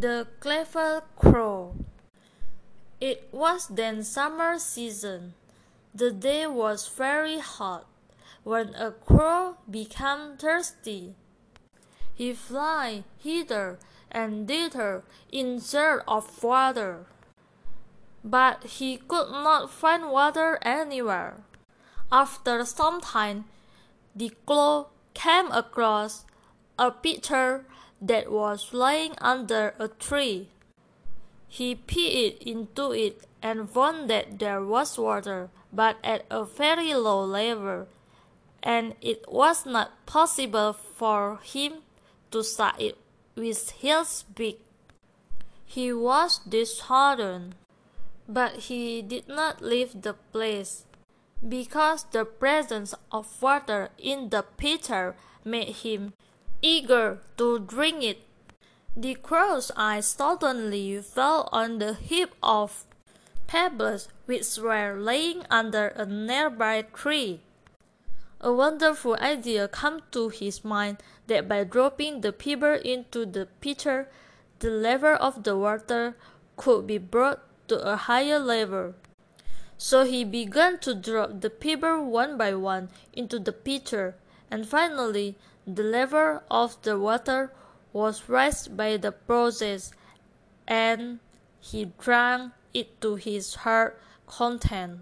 The Clever Crow It was then summer season. The day was very hot, when a crow became thirsty. He flew hither and thither in search of water, but he could not find water anywhere. After some time, the crow came across a pitcher that was lying under a tree. He peeped into it and found that there was water, but at a very low level, and it was not possible for him to suck it with his beak. He was disheartened, but he did not leave the place, because the presence of water in the pitcher made him eager to drink it. The crow's eye suddenly fell on the heap of pebbles which were lying under a nearby tree. A wonderful idea came to his mind that by dropping the pebble into the pitcher, the level of the water could be brought to a higher level. So he began to drop the pebble one by one into the pitcher, and finally the level of the water was raised by the process, and he drank it to his heart's content.